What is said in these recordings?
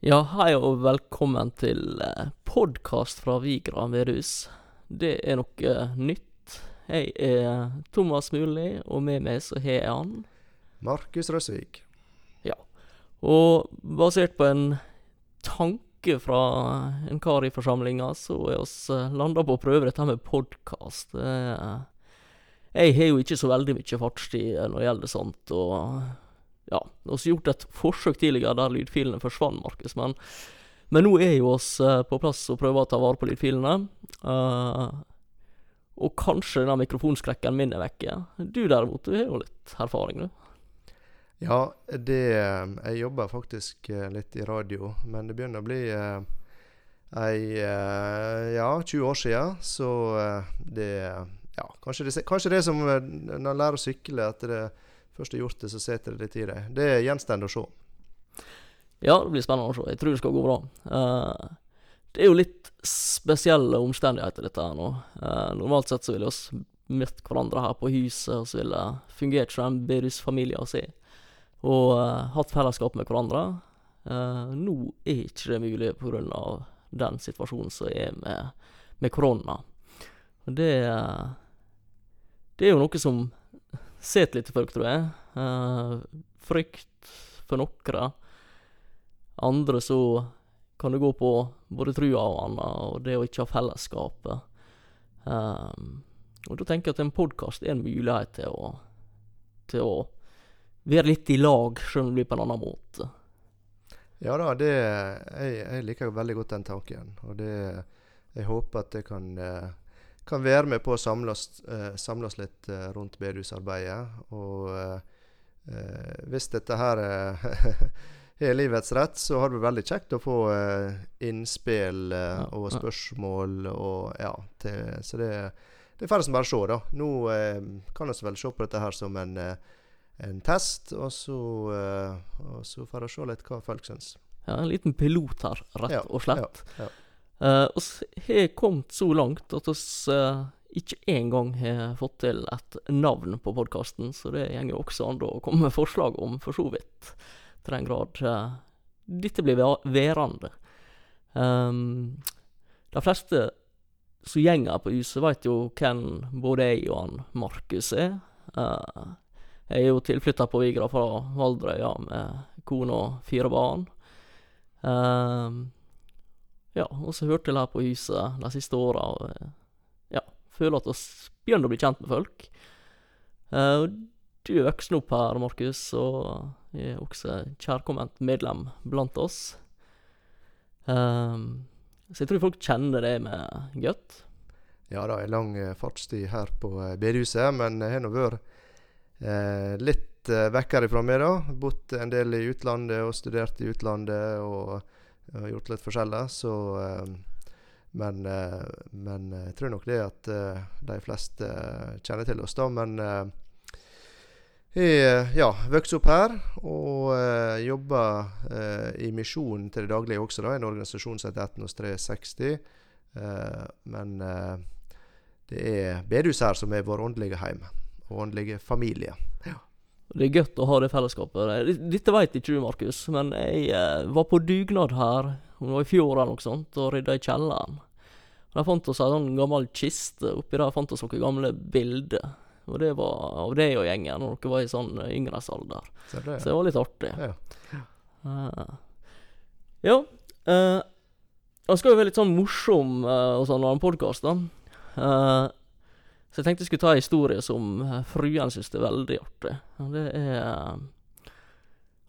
Ja, hei og velkommen til eh, podkast fra Vigra Vedhus. Det er noe eh, nytt. Jeg er Thomas Muli, og med meg så har jeg han. Markus Røsvik. Ja. Og basert på en tanke fra en kar i forsamlinga, så er oss eh, landa på å prøve dette med podkast. Jeg har jo ikke så veldig mye fartstid når det gjelder sånt, og ja, vi har gjort et forsøk tidligere der lydfilene forsvant, Markus, men, men nå er jo oss eh, på plass og prøver å ta vare på lydfilene. Uh, og kanskje denne mikrofonskrekken min er vekke. Du derimot, du har jo litt erfaring, du. Ja, det Jeg jobber faktisk eh, litt i radio, men det begynner å bli eh, ei eh, Ja, 20 år siden, så det Ja, kanskje det, kanskje det som når en lærer å sykle, at det først har gjort det, så setter det litt i deg. Det gjenstår å se. Ja, det blir spennende å se. Jeg tror det skal gå bra. Uh, det er jo litt spesielle omstendigheter, dette her nå. Uh, normalt sett så ville vi oss møtt hverandre her på huset, og så ville fungert som en bedehusfamilie å se. Og uh, hatt fellesskap med hverandre. Nå er ikke det mulig pga. den situasjonen som er med, med korona. Det Det er jo noe som sitter litt i folk, tror jeg. Eh, frykt for noen. Andre så kan det gå på både trua og anna, og det å ikke ha fellesskapet. Um, og da tenker jeg at en podkast er en mulighet til å, til å være litt i lag, selv om det blir på en annen måte. Ja da, det Jeg, jeg liker veldig godt den tanken. Og det Jeg håper at det kan eh, kan være med på å samle oss, eh, samle oss litt eh, rundt bedehusarbeidet. Og eh, eh, hvis dette her er livets rett, så har det vært veldig kjekt å få innspill og spørsmål og ja. Til, så det, det er færre som bare se, da. Nå eh, kan vi vel se på dette her som en, en test, og så, eh, og så får vi se litt hva folk syns. Ja, en liten pilot her, rett Ja, og slett. ja, ja. Eh, oss har kommet så langt at oss eh, ikke engang har fått til et navn på podkasten, så det går også an å komme med forslag om, for så vidt. Til den grad uh, dette blir væ- værende. Um, de fleste som gjenger på huset, veit jo hvem både jeg og han Markus er. Uh, jeg er jo tilflytta på Vigra fra Valdrøya med kone og fire barn. Um, ja, og så hørte jeg her på huset de siste åra, og eh, ja, føler at vi begynner å bli kjent med folk. Uh, du er voksen opp her, Markus, og er også kjærkomment medlem blant oss. Um, så jeg tror folk kjenner det med godt. Ja da, en lang eh, fartstid her på eh, bedehuset, men jeg har nå vært eh, litt vekk herifra meg, da. Bodd en del i utlandet og studert i utlandet og, og gjort litt forskjellig, så eh, men, eh, men jeg tror nok det at eh, de fleste kjenner til oss, da. Men jeg ja, vokste opp her og jobber i misjonen til det daglige også, da. En organisasjon som heter Etnos 360. Eh, men det er bedehuset her som er vår åndelige heim, og åndelige familie. Og Det er godt å ha det fellesskapet. Dette veit ikke du, Markus, men jeg eh, var på dugnad her om det var i fjor eller noe sånt, og rydda i kjelleren. Og Der fant oss en sånn gammel kiste. Oppi der fant oss noen gamle bilder. Og det var av deg og gjengen når dere var i sånn eh, yngresalder. Så det, Så det var litt artig. Ja. Uh, ja. Uh, det skal jo være litt sånn morsom uh, og sånn av en podkast, da. Eh, så jeg tenkte jeg skulle ta en historie som uh, fruen syns er veldig artig. Og Det er eh,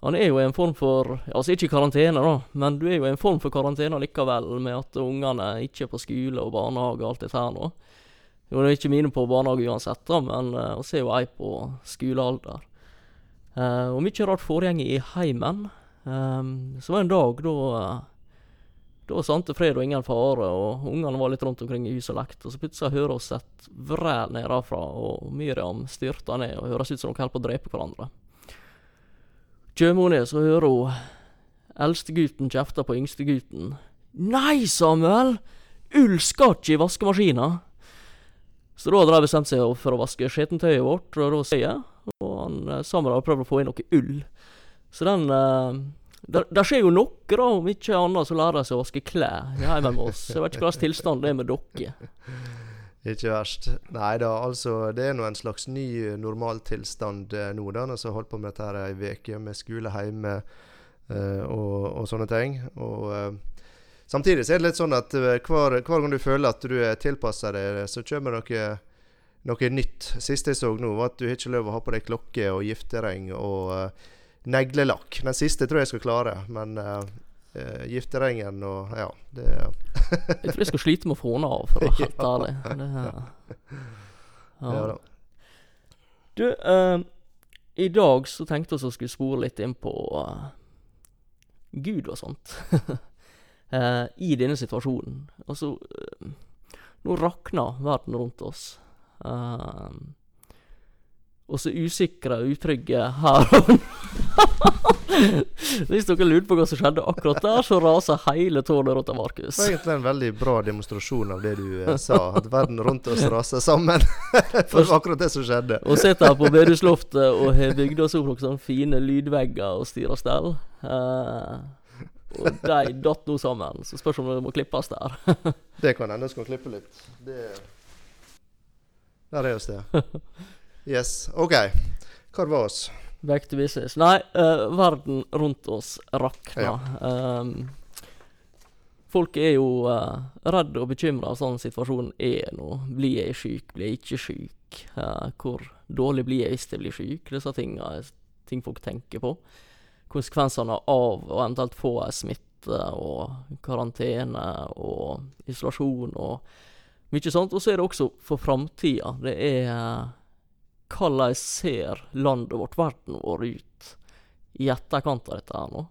Han er jo i en form for Altså ikke i karantene, da, men du er jo i en form for karantene likevel, med at ungene ikke er på skole og barnehage og alt dette her nå. Jo, det er ikke mine på barnehage uansett, da, men vi er jo ei på skolealder. Eh, og mye rart foregår i heimen. Um, så var det en dag da Da sante fred og ingen fare, og ungene var litt rundt omkring i hus og lekt. og så plutselig hører vi et vræl nedenfra, og Miriam styrter ned og høres ut som de holder på å drepe hverandre. Kjem hun ned, så hører hun eldstegutten kjefte på yngstegutten. Nei, Samuel! Ull skal ikke i vaskemaskina! Så da hadde de bestemt seg for å vaske skitentøyet vårt, og da sier jeg, og han, eh, Samuel hadde prøvd å få inn noe ull. Så den, eh, Det, skjer jo noe, da, om ikke annet så lærer seg å vaske klær hjemme med oss. Jeg vet ikke hva slags tilstand det er med dere. Ikke verst. Nei da, altså det er nå en slags ny eh, normaltilstand eh, nå, da. Når jeg har holdt på med dette her ei uke med skole hjemme eh, og, og sånne ting. Og eh, samtidig så er det litt sånn at eh, hver, hver gang du føler at du er tilpassa deg, så kommer noe, noe nytt. Siste jeg så nå, var at du har ikke lov å ha på deg klokke og giftering og neglelakk. Den siste tror jeg jeg skal klare, men uh, gifterengen og ja, det Jeg tror jeg skal slite med å få den av, for å være helt ærlig. Det, ja. ja. Du, uh, i dag så tenkte vi å skulle spore litt inn på Gud og sånt. I denne situasjonen. Altså Nå rakner verden rundt oss. Eh, og så usikre og utrygge her Hvis dere lurte på hva som skjedde akkurat der, så raser hele tårnet rundt av Markus. Det var egentlig en veldig bra demonstrasjon av det du eh, sa. At verden rundt oss raser sammen. For akkurat det som skjedde. Og sitter her på bedehusloftet og har bygd oss opp noen sånne fine lydvegger og styrer stell. Uh, og de datt nå sammen, så spørs om det må klippes der. Det kan hende vi skal klippe litt. Det Der er oss det. Yes. OK. Hva var oss? Back to business. Nei, uh, verden rundt oss rakner. Um, folk er jo uh, redde og bekymra sånn situasjonen er nå. Blir jeg syk, blir jeg ikke syk? Uh, hvor dårlig blir jeg hvis jeg blir syk? Disse tinga er ting folk tenker på. Konsekvensene av å eventuelt få ei smitte og karantene og isolasjon og mye sånt. Og så er det også for framtida. Det er hvordan ser landet vårt, verden vår, ut i etterkant av dette her nå?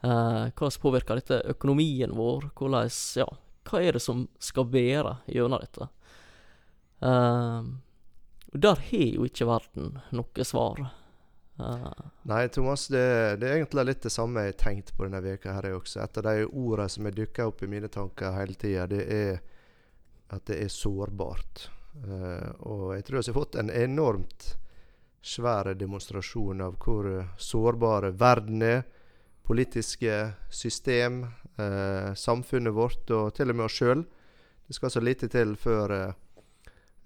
Eh, hvordan påvirker dette økonomien vår? Hvordan, ja, hva er det som skal være gjennom dette? Eh, der har jo ikke verden noe svar. Eh, Nei, Thomas, det, det er egentlig litt det samme jeg har tenkt på denne veka her også. Et av de ordene som har dukka opp i mine tanker hele tida, det er at det er sårbart. Uh, og jeg tror vi har fått en enormt svær demonstrasjon av hvor sårbare verden er. Politiske system, uh, samfunnet vårt og til og med oss sjøl. Det skal så lite til før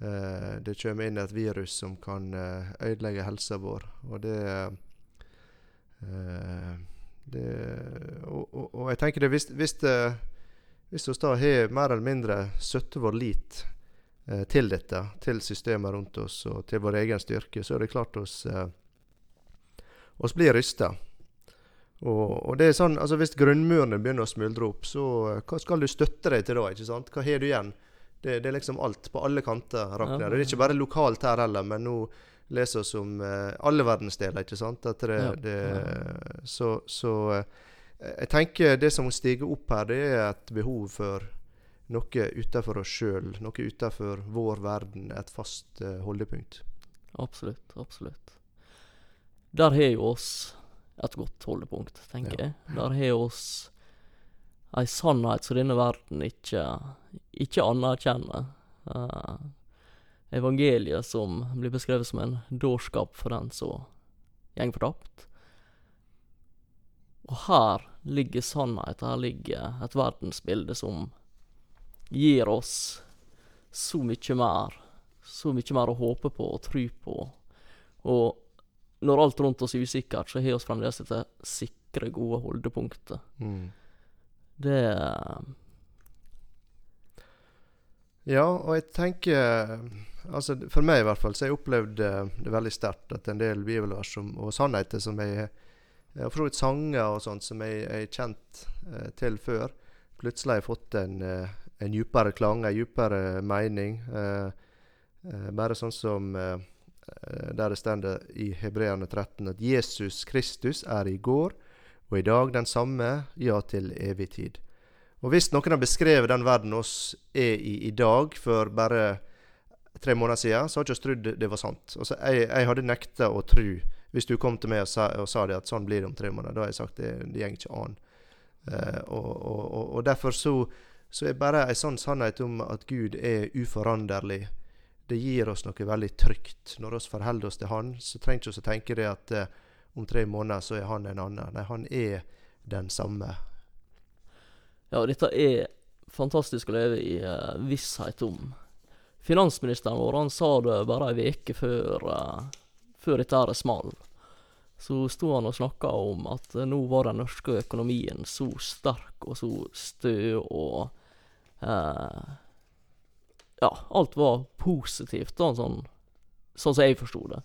det kommer inn et virus som kan ødelegge helsa vår. Og det, det og, og, og, jeg tenker det hvis, hvis, hvis vi har mer eller mindre støtte vår lit eh, til dette, til systemet rundt oss og til vår egen styrke, så er det klart oss, eh, oss blir rysta. Og, og, det er sånn, altså Hvis grunnmurene begynner å smuldre opp, så eh, hva skal du støtte deg til da? ikke sant? Hva har du igjen? Det, det er liksom alt, på alle kanter rakner. Det er ikke bare lokalt her heller, men nå leser vi om eh, alle verdensdeler, ikke sant? Det, det. Så, så eh, jeg tenker det som stiger opp her, det er et behov for noe utenfor oss sjøl, noe utenfor vår verden, et fast eh, holdepunkt. absolutt, absolutt. Der har jo oss et godt holdepunkt, tenker Ja. jeg. Der har oss ei sannhet som denne verden ikke, ikke anerkjenner. Uh, evangeliet som blir beskrevet som en dårskap for den som gjeng fortapt. Og her ligger sannhet, her ligger et verdensbilde som gir oss så mye mer. Så mye mer å håpe på og tro på. Og når alt rundt oss er usikkert, så har vi fremdeles dette sikre, gode holdepunktet. Mm. Det Ja, og jeg tenker Altså For meg i hvert fall, så har jeg opplevd eh, det veldig sterkt at en del bibelvers som- og sannheter som jeg har for så vidt sanger og sånt som jeg har kjent eh, til før. Plutselig har jeg fått en, eh, en djupere klang, en djupere mening. Eh, eh, bare sånn som eh, der det står i Hebreane 13 at Jesus Kristus er i går og i dag den samme, ja, til evig tid. Og hvis noen har beskrevet den verden oss er i i dag, for bare tre måneder siden, så har ikke trodd det var sant. Altså, jeg, jeg hadde nekta å tro hvis du kom til meg og sa, og sa det at sånn blir det om tre måneder, da har jeg sagt det, det går ikke an. Og, og, og, og derfor så, så er bare en sånn sannhet om at Gud er uforanderlig, det gir oss noe veldig trygt. Når vi forholder oss til Han, så trenger vi ikke å tenke det at eh, om tre måneder så er Han en annen. Nei, Han er den samme. Ja, dette er fantastisk å leve i uh, visshet om. Finansministeren vår han sa det bare ei uke før, uh, før dette her small. Så sto han og snakka om at uh, nå var den norske økonomien så sterk og så stø og Ja, alt var positivt, da, sånn, sånn som jeg forsto det.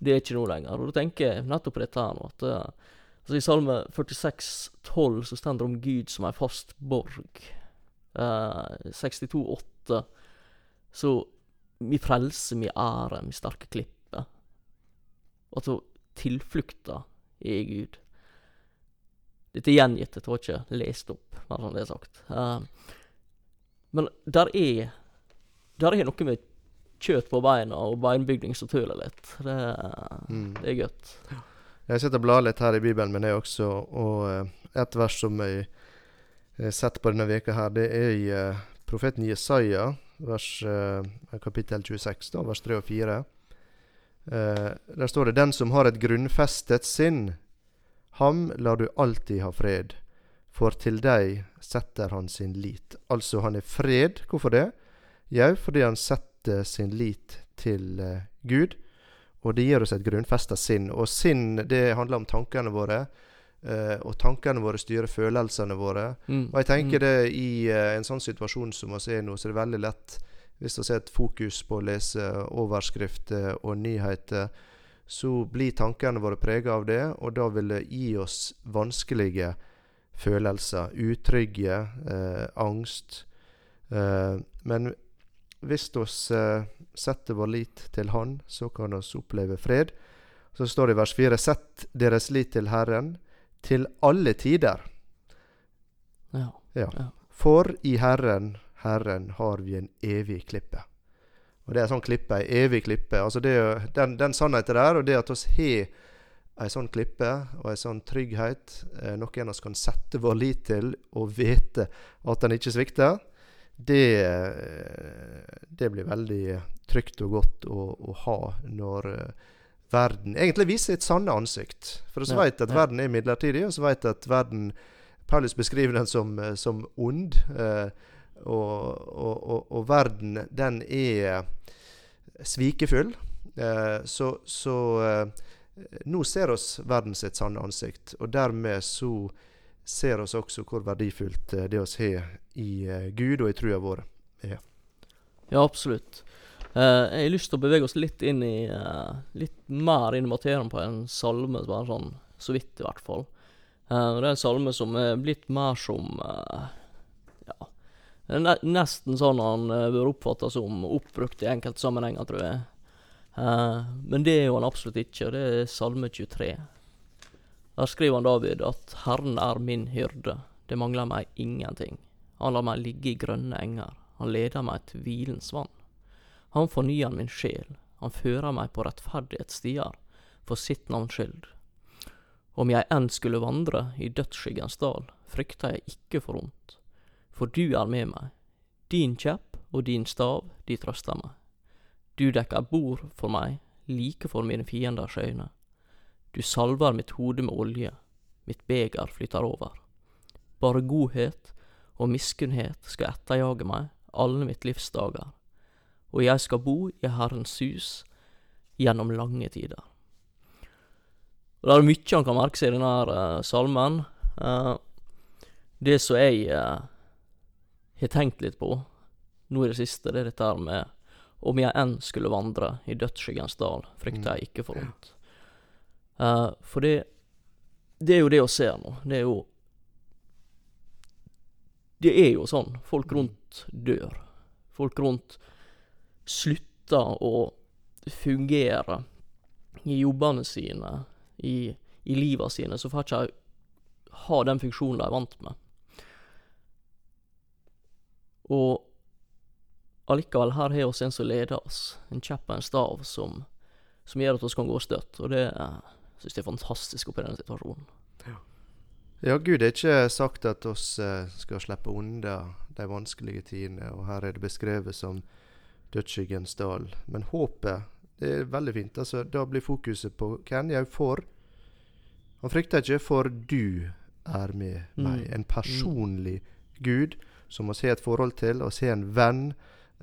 Det er ikke noe lenger. Og da tenker jeg nettopp på dette her nå, at Altså I Salme 46, 12 så står det om Gud som ei fast borg. Uh, 62, 8 så mi frelse, mi ære, mi sterke klippe. Altså tilflukta er Gud. Dette er gjengitt, jeg var ikke lest opp, bare sånn det er sagt. Uh, men der er Der er noe med kjøtt på beina og beinbygning som tøler litt. Det, mm. det er godt. Jeg sitter og blar litt her i Bibelen min, jeg også. Og uh, et vers som jeg har sett på denne veka her, det er i uh, profeten Jesaja, vers, kapittel 26, da, vers 3 og 4. der står det 'Den som har et grunnfestet sinn, ham lar du alltid ha fred, for til deg setter han sin lit. Altså, han er fred. Hvorfor det? Jau, fordi han setter sin lit til Gud. Og det gir oss et grunnfesta sinn. Og sinn, det handler om tankene våre. Uh, og tankene våre styrer følelsene våre. Mm. Og jeg tenker mm. det i uh, en sånn situasjon som vi er nå, så er det veldig lett hvis vi har et fokus på å lese overskrifter og nyheter, så blir tankene våre prega av det, og da vil det gi oss vanskelige følelser. Utrygge, eh, angst. men hvis vi eh, setter vår lit til Han, så kan vi oppleve fred. Så står det i vers 4.: Sett deres lit til Herren til alle tider. Ja. ja. For i Herren, Herren, har vi en evig klippe. Og det er en sånn klippe, ei evig klippe. Altså det, den, den sannheten der, og det at vi har ei sånn klippe og ei sånn trygghet, eh, noe vi kan sette vår lit til og vite at den ikke svikter, det, det blir veldig trygt og godt å, å ha når uh, verden egentlig viser sitt sanne ansikt. For vi ja, vet at ja. verden er midlertidig, og så vet at verden Paulus beskriver den som, eh, som ond. Uh, og, og, og, verden, den er svikefull. Uh, så, så nå ser oss verden sitt sanne ansikt, og dermed så ser oss også hvor verdifullt det oss har i uh, Gud og i trua vår er. Ja, absolutt. Uh, jeg har lyst til å bevege oss litt inn i uh, Litt mer inn i materien på en salme, bare sånn så vidt, i hvert fall. det er en salme som er blitt mer som Ja ne Nesten sånn han bør oppfattes som oppbrukt i enkelte sammenhenger, tror jeg. men det er jo han absolutt ikke. og Det er salme 23. Der skriver han David at 'Herren er min hyrde, det mangler meg ingenting'. Han lar meg ligge i grønne enger, han leder meg til hvilens vann. Han fornyer min sjel, han fører meg på rettferdighetsstier, for sitt navns skyld. Om jeg enn skulle vandre i dødsskyggens dal, frykter jeg ikke for vondt, for du er med meg. Din kjepp og din stav, de trøster meg. Du dekker bord for meg, like for mine fienders øyne. Du salver mitt hode med olje, mitt beger flytter over. Bare godhet og miskunnhet skal etterjage meg alle mitt livs dager, og jeg skal bo i Herrens hus gjennom lange tider. Og Det er mye han kan merke seg i denne uh, salmen. Uh, det som jeg uh, har tenkt litt på nå i det siste, det er dette her med om jeg enn skulle vandre i dødsskyggens dal, frykter jeg ikke for vondt. Uh, for det Det er jo det å se nå. Det er jo Det er jo sånn. Folk mm. rundt dør. Folk rundt slutter å fungere i jobbene sine, i, i livet sine, så får ikke ha den funksjonen de er vant med. Og allikevel, her har vi en som leder oss, en kjepp og en stav, som, som gjør at vi kan gå støtt, og det syns jeg er fantastisk oppi denne situasjonen. Ja. ja, Gud er ikke sagt at oss uh, skal slippe unna de vanskelige tidene, og her er det beskrevet som dødsskyggens dal. Men håpet, det er veldig fint. altså Da blir fokuset på hvem jeg for, Han frykter ikke, for du er med meg. Mm. En personlig Gud som vi har et forhold til, og har en venn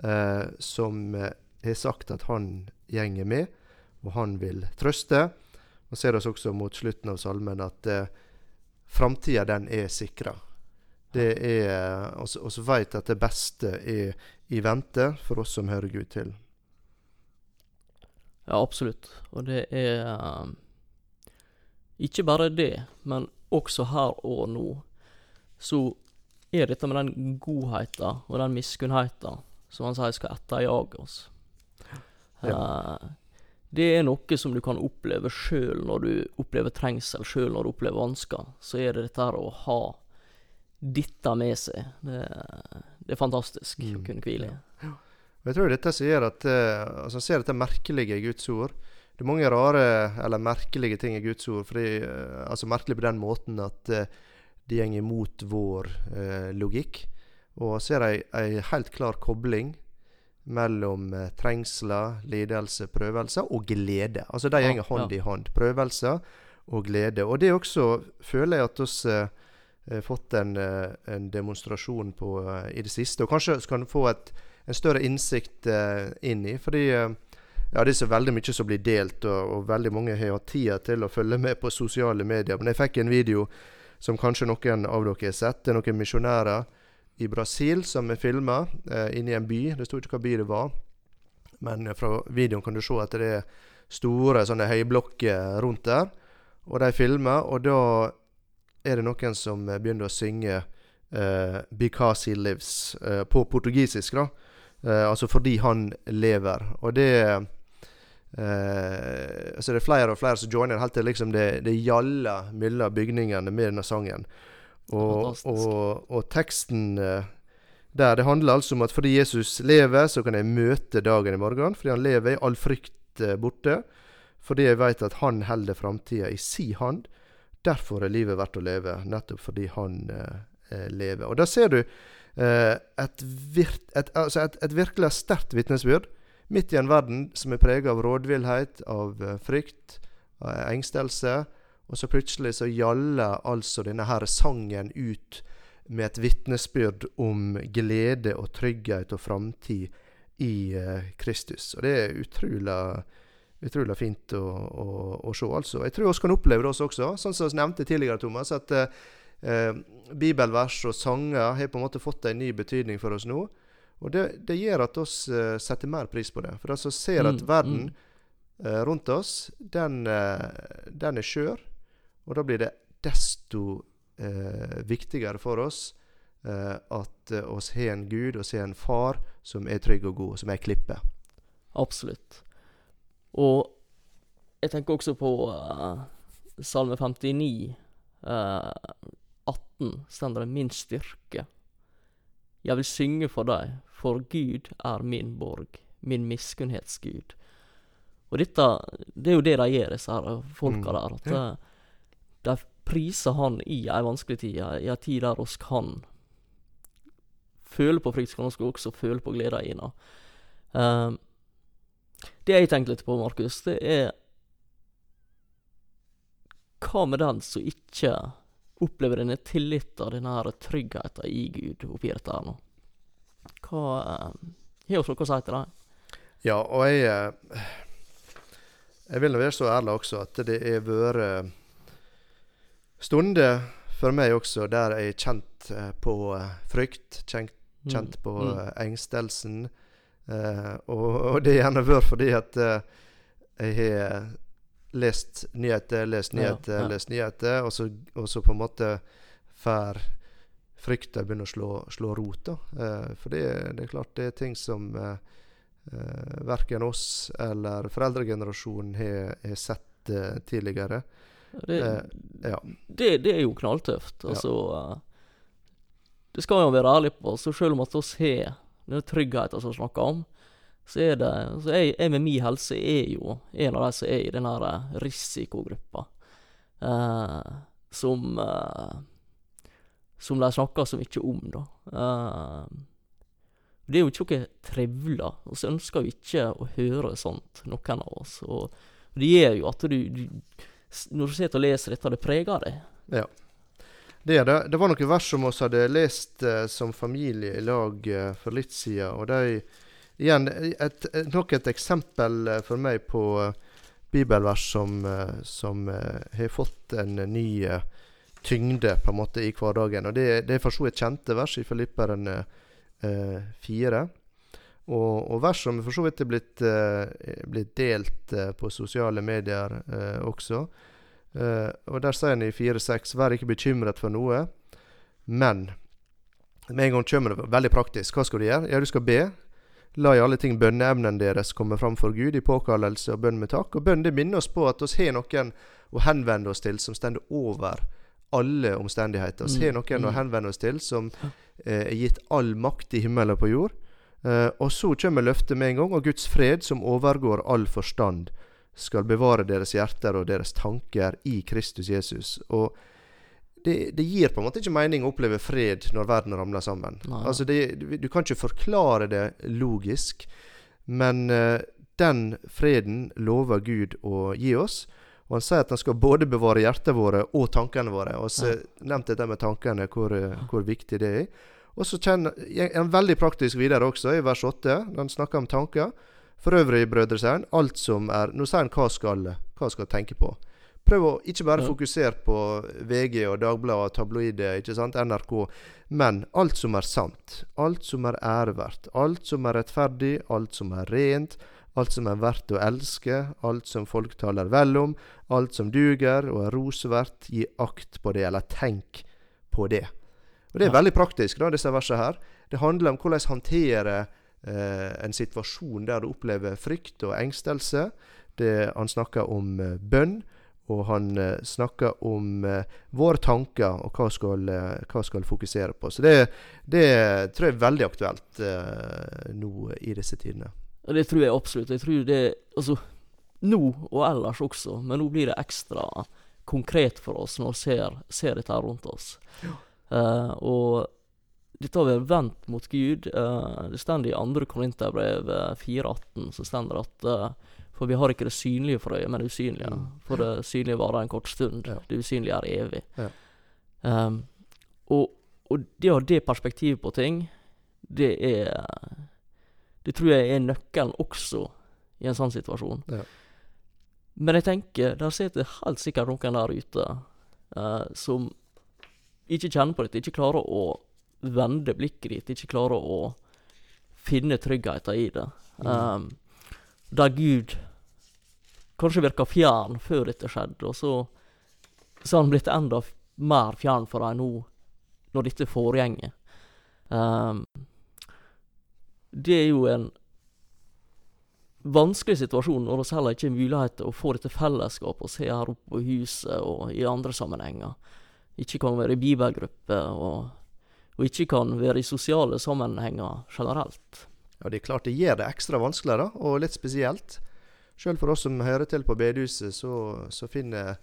eh, som eh, har sagt at han gjenger med, og han vil trøste. Og ser oss også mot slutten av salmen at eh, framtida, den er sikra. Det er oss så veit at det beste er i vente for oss som hører Gud til. Ja, absolutt. Og det er eh, ikke bare det, men også her og nå, så er dette med den godheten og den miskunnheten som han sier skal etterjage oss. Eh, det er noe som du kan oppleve sjøl når du opplever trengsel, sjøl når du opplever vansker. Så er det dette her å ha dette med seg. Det, det er fantastisk å Mm. kunne hvile i. Og Jeg tror dette sier at uh, altså ser dette merkelige i Guds ord. Det er mange rare eller merkelige ting i Guds ord. Fordi, eh, altså Merkelig på den måten at det går imot vår eh, logikk. Og er det ei, ei helt klar kobling mellom eh, trengsler, lidelse, prøvelser og glede. Altså de går hånd i hånd. Prøvelser og glede. Og det også føler jeg at oss eh, har fått en, eh, en demonstrasjon på eh, i det siste. Og kanskje kan få et, en større innsikt eh, inn i. Fordi eh, ja, det er så veldig mye som blir delt, og, og veldig mange har hatt tida til å følge med på sosiale medier. Men jeg fikk en video som kanskje noen av dere har sett. Det er noen misjonærer i Brasil som er filma eh, inne i en by. Det sto ikke hva by det var. Men fra videoen kan du se at det er store sånne høyblokker rundt der. Og de filmer, og da er det noen som begynner å synge eh, 'Because He Lives' eh, på portugisisk. da. Eh, altså fordi han lever. Og det eh, Så det er flere og flere som joiner, helt til liksom det, det gjaller mellom bygningene med denne sangen. Og, og, og teksten eh, der det handler altså om at fordi Jesus lever, så kan jeg møte dagen i morgen. Fordi han lever, er all frykt eh, borte. Fordi jeg vet at han holder framtida i si hand. Derfor er livet verdt å leve, nettopp fordi han eh, eh, lever. Og da ser du eh, et, vir et, altså et, et virkelig sterkt vitnesbyrd. Midt i en verden som er prega av rådvillhet, av eh, frykt, av engstelse. Og så plutselig så gjaller altså denne her sangen ut med et vitnesbyrd om glede og trygghet og framtid i eh, Kristus. Og det er utrolig utrolig fint å, å, å se. altså. Jeg tror vi kan oppleve det også, sånn som vi nevnte tidligere, Thomas. At eh, eh, bibelvers og sanger har på en måte fått en ny betydning for oss nå. Og det, det gjør at oss uh, setter mer pris på det. For altså ser at Mm, verden mm. uh, rundt oss, den, uh, den er skjør. Og da blir det desto viktigere for oss at eh, oss har en Gud og har en far som er trygg og god, som er klippe. Absolutt. Og jeg tenker også på Salme 59, eh, 18, står det 'Min styrke'. Jeg vil synge for deg, for Gud er min borg, min miskunnhetsgud. Og dette, det er jo det de gjør, disse her folka Mm. der. At eh, de priser Han i ei vanskelig tid, i ei tid der oss kan føle på frykt, kan oss også føle på glede i henne. Eh, det jeg tenkte litt på, Markus, det er Hva med den som ikke opplever denne tilliten, denne tryggheten i Gud oppi dette her nå? Hva eh, Har dere noe å si til det? Ja, og jeg eh, Jeg vil nå være så ærlig også at det har vært eh, stunder for meg også der jeg har kjent på frykt, kjent, kjent på mm. Mm. engstelsen. Og, og det har gjerne vært fordi at jeg har lest nyheter, lest Ja, nyheter, ja. lest nyheter, og så, og så på en måte får frykta begynne å slå, slå rot. Eh, for det, det er klart det er ting som eh, uh, verken oss eller foreldregenerasjonen har, sett eh, tidligere. Det, Eh, ja. det, det er jo knalltøft. Altså ja. Det skal vi jo være ærlig på. Så selv om at oss har denne tryggheten som vi snakker om, så er det så jeg, jeg med min helse er jo en av de som er i den eh, risikogruppa. eh, som eh, Som de snakker så mye om, da. Eh, det er jo ikke noe trivelig. Vi ønsker jo ikke å høre sånt, noen av oss. Og det gjør jo at du, du Når du sitter og leser dette, det preger deg. Det, er det, det var noen vers som vi hadde lest eh, som familie i lag eh, for litt siden. Og de Igjen, et, et, nok et eksempel eh, for meg på eh, bibelvers som, eh, som eh, har fått en ny eh, tyngde på en måte i hverdagen. Og Det, det er for så vidt kjente vers i Filipperen eh, 4. Og, og vers som for så vidt er blitt, eh, blitt delt eh, på sosiale medier eh, også. Eh, og Der sier han i 4-6.: Vær ikke bekymret for noe, men Med en gang kommer det veldig praktisk. Hva skal du gjøre? Ja, du skal be. La i alle ting bønneevnen deres komme fram for Gud i påkallelse og bønn med takk. Og bønn det minner oss på at vi har noen å henvende oss til som stender over alle omstendigheter. Har Mm, noen å mm. henvende oss til som eh, er gitt all makt i himmel og på jord. Eh, og så kommer løftet med en gang, og Guds fred, som overgår all forstand, skal bevare deres hjerter og deres tanker i Kristus Jesus. Og det, det gir på en måte ikke mening å oppleve fred når verden ramler sammen. Nei. Altså det, du, du kan ikke forklare det logisk, men eh, den freden lover Gud å gi oss. Og han sier at han skal både bevare hjertet våre og tankene våre. Og så Ja. nevnte dette med tankene, hvor, hvor viktig det er. Og så kjenner En veldig praktisk videre også, i vers 8. når Han snakker om tanker. For øvrig, brødre, sier han, alt som er Nå sier han hva skal, hva skal tenke på. Prøv å ikke bare fokusere på VG og Dagbladet og tabloider, ikke sant, NRK, men alt som er sant. Alt som er æreverdt. Alt som er rettferdig. Alt som er rent. Alt som er verdt å elske. Alt som folk taler vel om. Alt som duger og er rosverdt. Gi akt på det, eller tenk på det. Og Det er veldig praktisk, da, disse versene her. Det handler om hvordan håndtere eh, en situasjon der du opplever frykt og engstelse. Det, han snakker om eh, bønn, og han eh, snakker om eh, våre tanker og hva skal, eh, hva skal fokusere på. Så det, det tror jeg er veldig aktuelt eh, nå i disse tidene. Og det tror jeg absolutt. Jeg tror det Altså, nå og ellers også, men nå blir det ekstra konkret for oss når vi ser, ser dette rundt oss. Eh, og dette har vi vendt mot Gud. uh, det står i 2. Korinterbrev eh, 4,18 så står det at uh, For vi har ikke det synlige for øyet, men det usynlige. Mm. For det synlige varer en kort stund. Ja. Det usynlige er evig. Ja. Um, og, og det å ha det perspektivet på ting, det er Det tror jeg er nøkkelen også i en sånn situasjon. Ja. Men jeg tenker, der sitter helt sikkert noen der ute uh, som ikke kjenner på dette, ikke klarer å vende blikket ditt, ikke klarer å finne tryggheten i det. Mm. Um, der Gud kanskje virka fjern før dette skjedde, og så, så har han blitt enda mer fjern for deg nå, når dette foregjenger. Um, det er jo en vanskelig situasjon når vi heller ikke har mulighet til å få dette fellesskapet og se her oppe på huset og i andre sammenhenger. Ikke kan være i bibelgruppe og, og ikke kan være i sosiale sammenhenger generelt. Ja, det er klart det gjør det ekstra vanskeligere, og litt spesielt. Sjøl for oss som hører til på bedehuset, så, så finner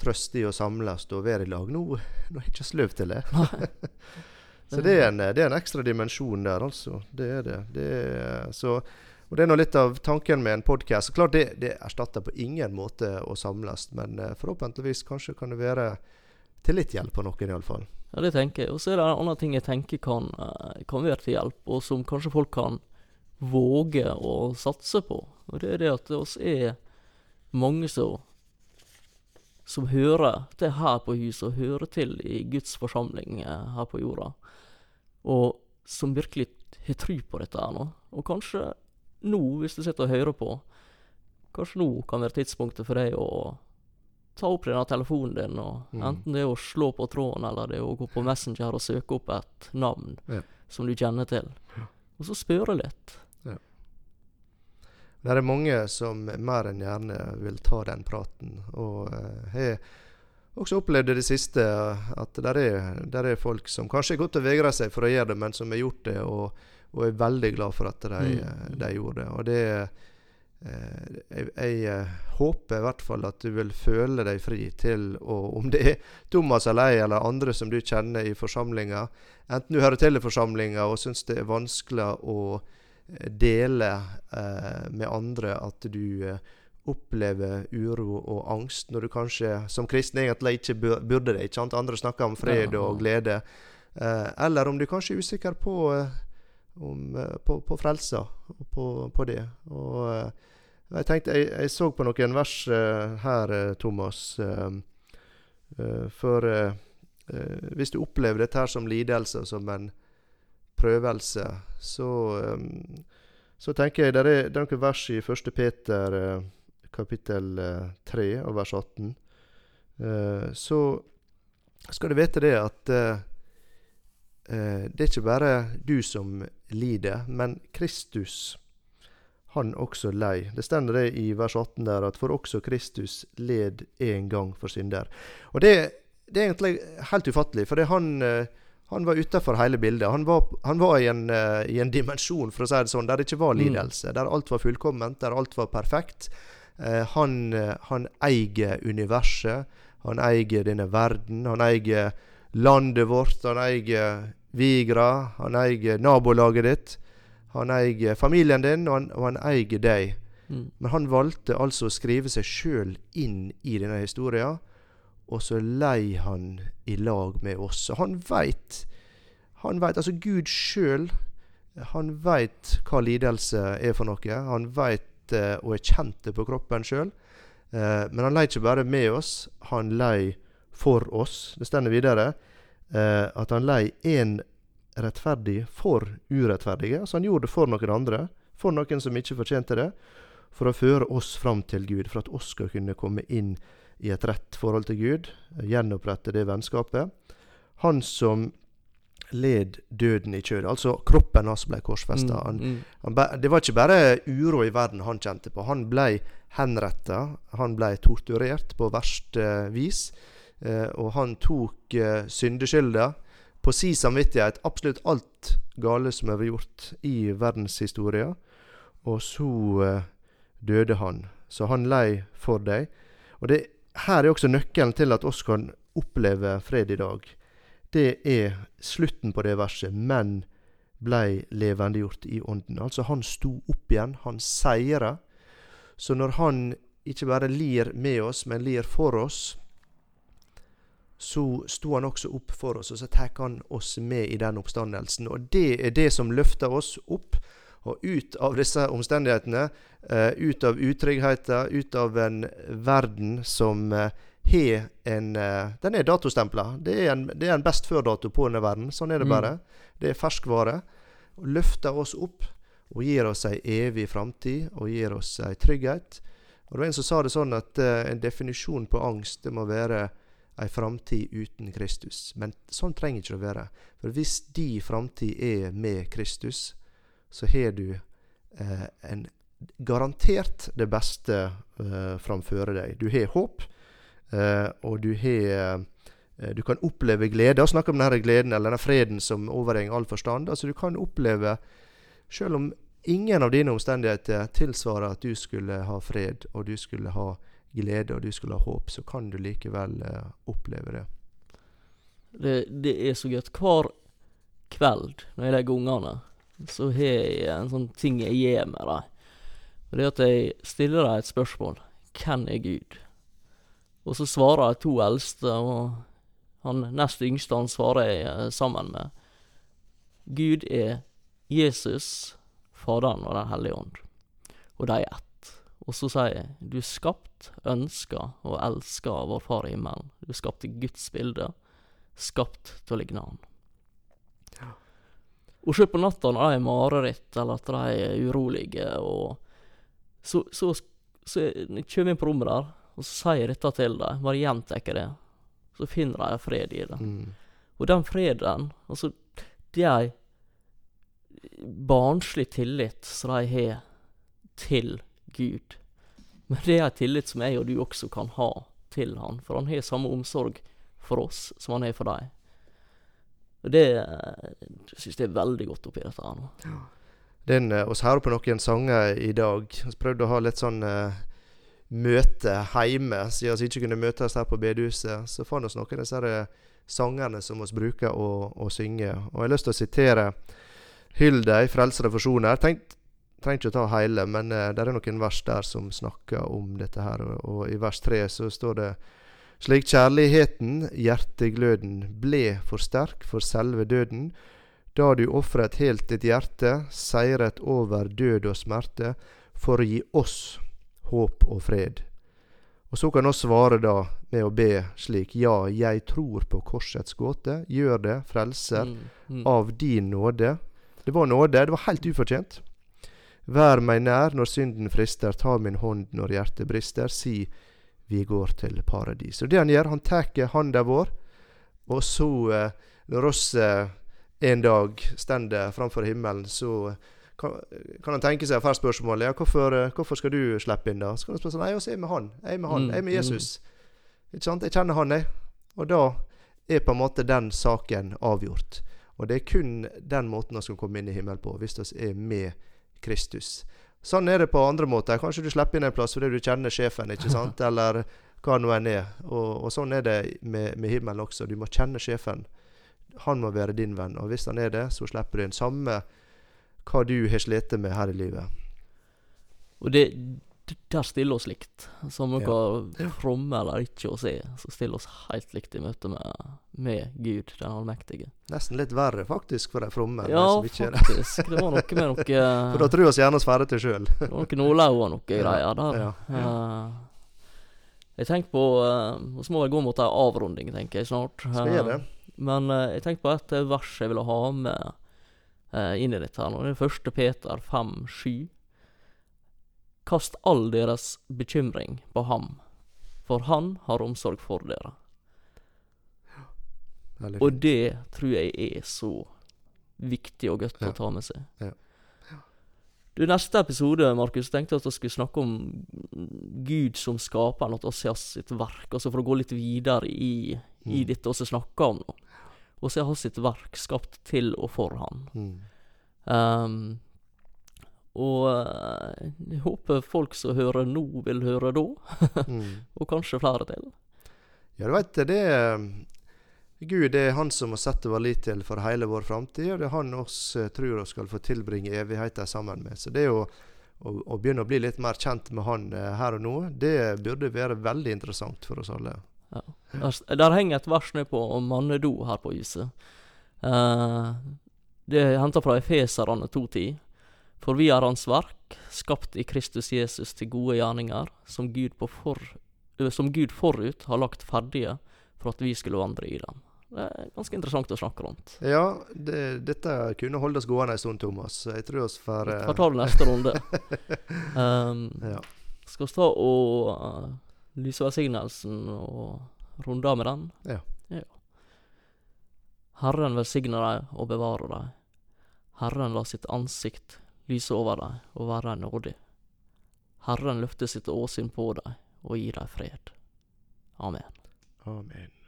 trøst i å samles og være i lag. Nå, nå er jeg ikke sløv til det. så det er, en, det er en ekstra dimensjon der, altså. Det er det. det er, så, og det er nå litt av tanken med en podkast. Klart det, det erstatter på ingen måte å samles, men eh, forhåpentligvis kanskje kan det være til litt hjelp for noen, iallfall. Ja, det tenker jeg. Og så er det en annen ting jeg tenker kan, eh, kan være til hjelp, og som kanskje folk kan våge å satse på. Og det er det at det oss er mange som som hører til her på huset, og hører til i Guds forsamling eh, her på jorda. Og som virkelig har tru på dette her nå. Og kanskje nå, hvis du sitter og hører på, kanskje nå kan være tidspunktet for deg å ta opp denne telefonen din, og Mm. enten det er å slå på tråden, eller det er å gå på Messenger og søke opp et navn Ja. som du kjenner til. Og så spørre litt. Det er mange som mer enn gjerne vil ta den praten. Og eh, har også opplevd i det siste at det er, er folk som kanskje har gått og vegra seg for å gjøre det, men som har gjort det, og, og er veldig glad for at de, Mm. de gjorde det. Og det eh, jeg, jeg eh, håper i hvert fall at du vil føle deg fri til å Om det er Thomas eller jeg eller andre som du kjenner i forsamlinga, enten du hører til i forsamlinga og syns det er vanskelig å eh, dele eh, med andre at du eh, opplever uro og angst, når du kanskje som kristen egentlig ikke burde det. ikke sant? Andre snakker om fred og glede. Eh, eller om du kanskje er usikker på, om, på, på frelsa og på, på det. Og jeg tenkte, jeg, jeg så på noen vers her, Thomas. for hvis du opplever dette her som lidelse, som en prøvelse, så, eh, så tenker jeg det er, noen vers i 1. Peter eh, kapittel eh, 3 og vers 18. Eh, så skal du vite det at eh, eh, det er ikke bare du som lider, men Kristus han også lei. Det stender det i vers 18 der at for også Kristus led en gang for synder. Og det, det er egentlig helt ufattelig, for det er han, eh, han var utafor hele bildet. Han var, han var i, en, uh, i en dimensjon, for å si det sånn, der det ikke var Mm. lidelse. Der alt var fullkomment, der alt var perfekt. Uh, han, eh, han eier universet. Han eier denne verden. Han eier landet vårt. Han eier Vigra. Han eier nabolaget ditt. Han eier familien din, og han, og han eier deg. Mm. Men han valgte altså å skrive seg sjøl inn i denne historia, og så lei han i lag med oss. Og han veit Han veit, altså Gud sjøl, han veit hva lidelse er for noe. Han veit eh, og er kjent det på kroppen sjøl. Eh, men han lei ikke bare med oss, han lei for oss. Det stender videre eh, at han lei én rettferdig for urettferdige. Altså han gjorde det for noen andre, for noen som ikke fortjente det, for å føre oss fram til Gud, for at oss skal kunne komme inn i et rett forhold til Gud, eh, gjenopprette det vennskapet. Han som led døden i kjødet, altså kroppen hans ble korsfesta. Mm, mm. det var ikke bare uro i verden han kjente på. Han ble henretta. Han ble torturert på verste vis. Eh, og han tok eh, syndeskylda på si samvittighet. Absolutt alt gale som er gjort i verdenshistoria. Og så eh, døde han. Så han lei for deg. Og det, her er også nøkkelen til at oss kan oppleve fred i dag. Det er slutten på det verset. Men blei levendegjort i ånden. Altså, han sto opp igjen. Han seira. Så når han ikke bare lir med oss, men lir for oss, så sto han også opp for oss, og så tar han oss med i den oppstandelsen. Og det er det som løfter oss opp og ut av disse omstendighetene, eh, ut av utryggheten, ut av en verden som eh, har en eh, Den er datostempla. Det er en, det er en best før-dato på denne verden. Sånn er det Mm. bare. Det er ferskvare. Løfter oss opp og gir oss ei evig framtid og gir oss ei trygghet. Og det var en som sa det sånn at en definisjon på angst det må være ei framtid uten Kristus. Men sånn trenger ikke det å være. For hvis de framtid er med Kristus, så har du eh, en garantert det beste eh, framfor deg. Du har håp, eh, og du har eh, Du kan oppleve glede. Snakke om denne gleden eller denne freden som overgår all forstand. Altså Du kan oppleve, selv om ingen av dine omstendigheter tilsvarer at du skulle ha fred, og du skulle ha glede, og du skulle ha håp, så kan du likevel eh, oppleve det. Det, det er så godt. Hver kveld når jeg legger ungene, så har jeg en sånn ting jeg gjør med dem. Og det er at jeg stiller dem et spørsmål. Hvem er Gud? Og så svarer de to eldste, og han nest yngste han svarer jeg eh, sammen med. Gud er Jesus, Faderen og Den hellige ånd. Og de er ett. Og så sier jeg, du er skapt, ønska og elska av vår Far i himmelen. Du skapt i Guds bilde skapt til å ligne han. Og sjøl på natta når de er mareritt, eller at de er urolige, og så, så, så jeg kommer inn på rommet der, og så sier jeg dette til dem, bare gjentar det, så finner de fred i det. Mm. Og den freden, altså, det er ei barnslig tillit som de har til Gud. Men det er ei tillit som jeg og du også kan ha til han, for han har samme omsorg for oss som han har for deg. Og det syns synes jeg er veldig godt oppi dette her nå. Den, eh, oss hører på noen sanger i dag. Vi prøvde å ha litt sånn eh, møte hjemme, siden vi ikke kunne møtes her på bedehuset. Så fant vi noen av disse eh, som vi bruker å, å synge. Og jeg har lyst til å sitere Hyldei, 'Frelser og forsoner'. Tenk, trenger ikke å ta hele, men uh, det er noen vers der som snakker om dette her. Og, og i vers tre så står det slik kjærligheten, hjertegløden, ble for sterk for selve døden, da du ofret helt ditt hjerte, seiret over død og smerte, for å gi oss håp og fred. Og så kan oss svare da med å be slik, ja, jeg tror på korsets gåte, gjør det, frelser, Mm, mm. av din nåde. Det var nåde, det var helt ufortjent. Vær meg nær når synden frister, ta min hånd når hjertet brister, si vi går til paradis. Og det han gjør, han tar handa vår, og så, eh, når oss eh, en dag stender framfor himmelen, så kan, kan han tenke seg først spørsmålet ja, hvorfor, eh, hvorfor skal du slippe inn, da? Så kan han spørre sånn, nei, jeg er med han, jeg er med han, Mm, jeg er med Jesus. Ikke sant? Jeg kjenner han, jeg. Og da er på en måte den saken avgjort. Og det er kun den måten vi skal komme inn i himmelen på, hvis vi er med Kristus. Sånn er det på andre måter. Kanskje du slipper inn en plass fordi du kjenner sjefen, ikke sant? Eller hva nå enn er. Og, og sånn er det med, med himmelen også. Du må kjenne sjefen. Han må være din venn. Og hvis han er det, så slipper du inn. Samme hva du har slitt med her i livet. Og det, der stiller oss likt. Som ja. hva fromme eller ikke oss er, så stiller oss helt likt i møte med, med Gud, den allmektige. Nesten litt verre, faktisk, for de fromme. Ja, som ikke er det. faktisk. Det var noe med noe For da tror vi oss gjerne oss ferdig til sjøl. Det var noe nålau og noe greier der. Ja, Eh, jeg tenkte på uh, Vi må vel gå mot ei avrunding, tenker jeg snart. Skal vi gjøre det? Men uh, jeg tenkte på et eh, vers jeg ville ha med uh, inn i dette. her nå. Det er 1. Peter 5, 7. Kast all deres bekymring på ham, for han har omsorg for dere. Veldig Og det tror jeg er så viktig og godt Ja. å ta med seg. Ja. Du, Neste episode Markus, tenkte jeg at vi skulle snakke om Gud som skaperen, at vi har sitt verk. Altså For å gå litt videre i, i Mm. dette vi snakker om nå. Så har sitt verk skapt til og for han. Mm. Ehm, og eh, jeg håper folk som hører nå, vil høre da. Mm. Og kanskje flere til. Ja, du veit det, er Gud det er Han som må sette vår lit til for hele vår framtid, og det er Han oss eh, tror oss skal få tilbringe evigheten sammen med. Så det å, å, å begynne å bli litt mer kjent med Han eh, her og nå, det burde være veldig interessant for oss alle. Der, der henger et vers ned på om mannedo her på huset. Uh, det er henta fra Efeserane 2.10. For vi er Hans verk, skapt i Kristus Jesus til gode gjerninger, som Gud, på for, som Gud forut har lagt ferdige for at vi skulle vandre i dem. Det er ganske interessant å snakke rundt. Ja, det, dette kunne holde oss gående en stund, Thomas. Jeg tror oss får Vi eh, får ta det neste runde. Um, ja. skal vi ta og uh, lyse velsignelsen og runde av med den? Ja. Herren velsigne deg og bevare deg. Herren la sitt ansikt lyse over deg og deg nådig. Herren løfte sitt åsyn på deg og gi deg fred. Amen. Amen.